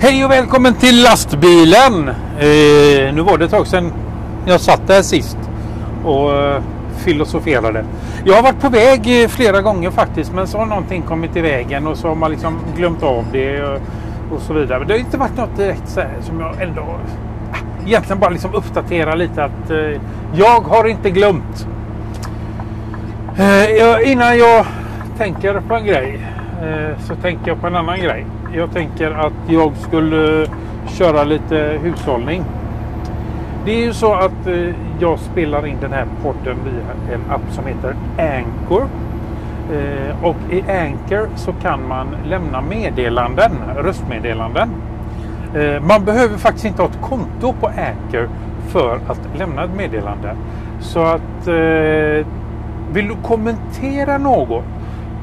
Hej och välkommen till lastbilen! Eh, nu var det ett tag sedan jag satt där sist och eh, filosoferade. Jag har varit på väg eh, flera gånger faktiskt men så har någonting kommit i vägen och så har man liksom glömt av det och, och så vidare. Men det har inte varit något direkt så här som jag ändå äh, egentligen bara liksom uppdatera lite att eh, jag har inte glömt. Eh, innan jag tänker på en grej eh, så tänker jag på en annan grej. Jag tänker att jag skulle köra lite hushållning. Det är ju så att eh, jag spelar in den här podden via en app som heter Anchor. Eh, och i Anchor så kan man lämna meddelanden, röstmeddelanden. Eh, man behöver faktiskt inte ha ett konto på Anchor för att lämna ett meddelande. Så att vill du kommentera något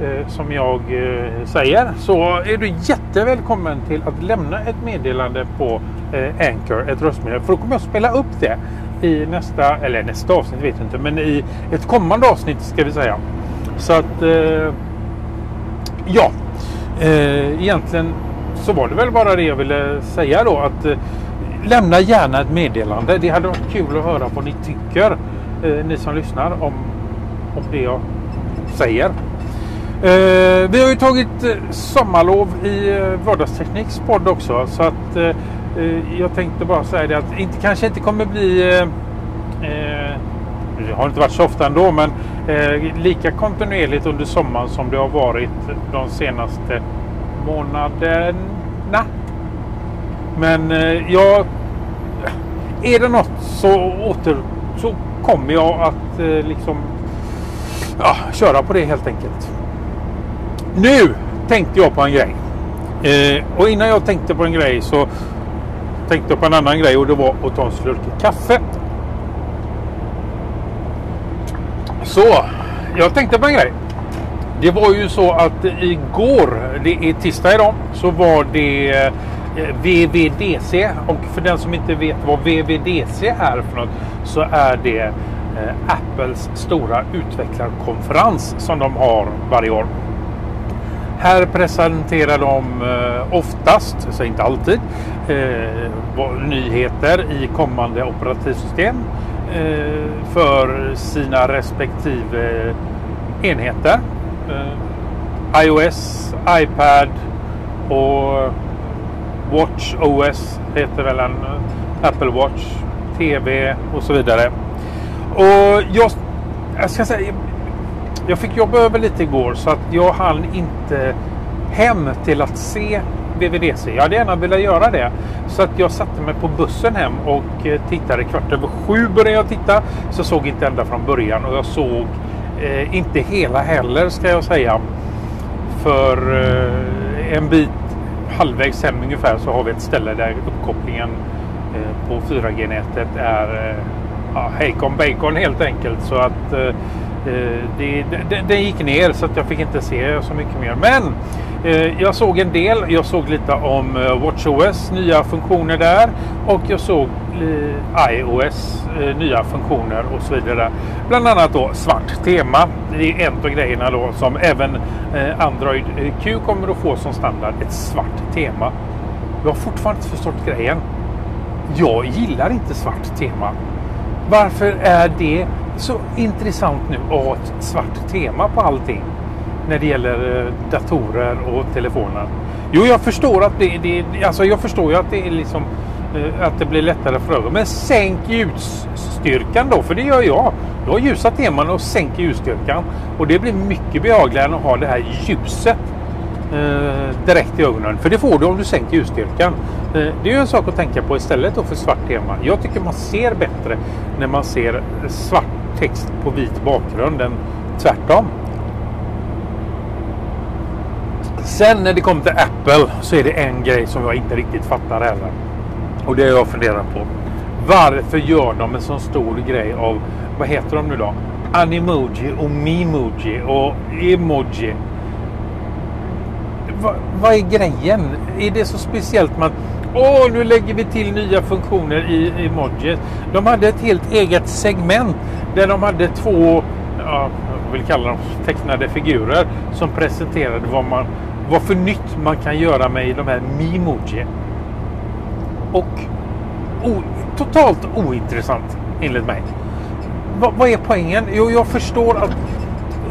eh, som jag eh, säger så är du jättevälkommen till att lämna ett meddelande på eh, Anchor, ett röstmeddelande. För då kommer jag spela upp det i nästa, eller nästa avsnitt vet jag inte, men i ett kommande avsnitt ska vi säga. Så att eh, ja, eh, egentligen så var det väl bara det jag ville säga då att eh, lämna gärna ett meddelande. Det hade varit kul att höra vad ni tycker, eh, ni som lyssnar om, om det jag säger. Eh, vi har ju tagit eh, sommarlov i eh, Vardagstekniks podd också. Så att eh, eh, jag tänkte bara säga det att inte, kanske inte kommer bli eh, eh, det har inte varit så ofta ändå men lika kontinuerligt under sommaren som det har varit de senaste månaderna. Men jag är det något så åter så kommer jag att liksom ja, köra på det helt enkelt. Nu tänkte jag på en grej. Eh, och innan jag tänkte på en grej så tänkte jag på en annan grej och det var att ta en slurk kaffe. Så, jag tänkte på en grej. Det var ju så att igår, det är tisdag idag, så var det eh, VVDC. Och för den som inte vet vad VVDC är för något så är det eh, Apples stora utvecklarkonferens som de har varje år. Här presenterar de eh, oftast, så inte alltid, eh, nyheter i kommande operativsystem eh, för sina respektive enheter. iOS, iPad och Watch OS heter väl en Apple Watch, TV och så vidare. Och jag, jag ska säga, jag fick jobba över lite igår så att jag hann inte hem till att se VVDC. Jag hade gärna velat göra det. Så att jag satte mig på bussen hem och eh, tittade. Kvart över sju började jag titta. Så såg inte ända från början och jag såg eh, inte hela heller ska jag säga. För eh, en bit halvvägs hem ungefär så har vi ett ställe där uppkopplingen eh, på 4G-nätet är eh, ja, hejkon bacon helt enkelt. Så att eh, den det, det, det, gick ner så att jag fick inte se så mycket mer. Men eh, jag såg en del. Jag såg lite om eh, WatchOS, nya funktioner där. Och jag såg eh, iOS, eh, nya funktioner och så vidare. Bland annat då svart tema. Det är en av grejerna då som även eh, Android eh, Q kommer att få som standard. Ett svart tema. Jag har fortfarande inte förstått grejen. Jag gillar inte svart tema. Varför är det så intressant nu att ha ett svart tema på allting. När det gäller eh, datorer och telefoner. Jo, jag förstår att det, det alltså jag förstår ju att det är liksom eh, att det blir lättare för ögonen. Men sänk ljusstyrkan då, för det gör jag. Jag har ljusa teman och sänker ljusstyrkan. Och det blir mycket behagligare att ha det här ljuset eh, direkt i ögonen. För det får du om du sänker ljusstyrkan. Eh, det är ju en sak att tänka på istället då för svart tema. Jag tycker man ser bättre när man ser svart text på vit bakgrund än tvärtom. Sen när det kommer till Apple så är det en grej som jag inte riktigt fattar heller. Och det har jag funderat på. Varför gör de en så stor grej av, vad heter de nu då? Animoji och Memoji och Emoji. Va, vad är grejen? Är det så speciellt med att Åh, nu lägger vi till nya funktioner i Emoji. De hade ett helt eget segment där de hade två, ja, jag vill kalla dem tecknade figurer som presenterade vad, man, vad för nytt man kan göra med de här Memoji. och o, totalt ointressant enligt mig. Va, vad är poängen? Jo, jag förstår att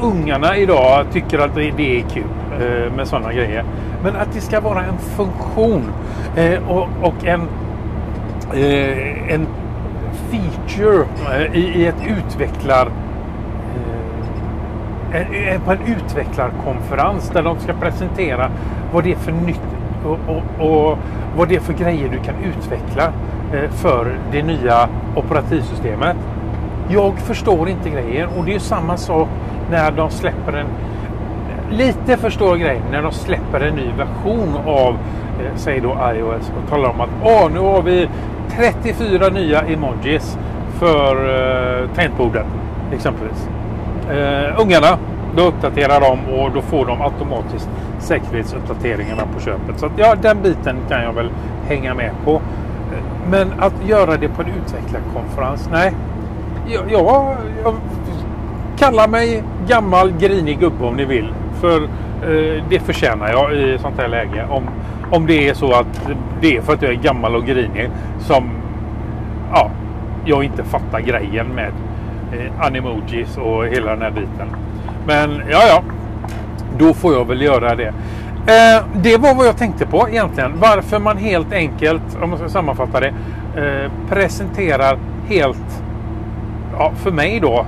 ungarna idag tycker att det, det är kul eh, med sådana grejer. Men att det ska vara en funktion eh, och, och, en, eh, en feature eh, i, i ett utvecklar eh, eh, på en utvecklarkonferens där de ska presentera vad det är för nytt och, och, och vad det är för grejer du kan utveckla för det nya operativsystemet. Jag förstår inte grejen och det är samma sak när de släpper en lite förstår grejen när de släpper en ny version av eh, säg då iOS och talar om att Åh, nu har vi 34 nya emojis för eh, tangentbordet exempelvis. Uh, ungarna, då uppdaterar de och då får de automatiskt säkerhetsuppdateringarna på köpet. Så att, ja, den biten kan jag väl hänga med på. Eh, men att göra det på en utvecklarkonferens, nej. Jag, jag, jag kallar mig gammal grinig gubbe om ni vill. För eh, det förtjänar jag i sånt här läge. Om, om det är så att det är för att jag är gammal och grinig som ja, jag inte fattar grejen med eh, animojis och hela den här biten. Men ja, ja, då får jag väl göra det. Eh, det var vad jag tänkte på egentligen. Varför man helt enkelt, om man ska sammanfatta det, eh, presenterar helt, ja, för mig då,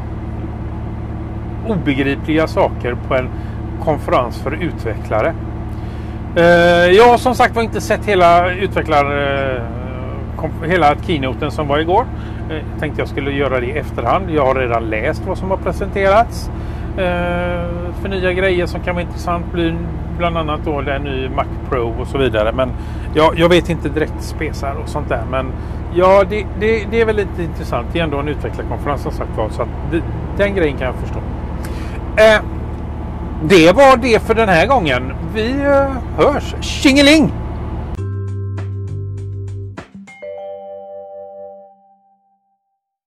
obegripliga saker på en konferens för utvecklare. Eh, jag har som sagt var inte sett hela utvecklar eh, hela keynoten som var igår. Eh, jag eh, tänkte jag skulle göra det i efterhand. Jag har redan läst vad som har presenterats. Eh, för nya grejer som kan vara intressant blir bland annat då den ny Mac Pro och så vidare. Men jag, jag vet inte direkt spesar och sånt där. Men ja, det, det, det, är väl lite intressant. Det är ändå en utvecklarkonferens som sagt var. Så att det, den grejen kan jag förstå. Eh, det var det för den här gången. Vi eh, hörs. Tjingeling!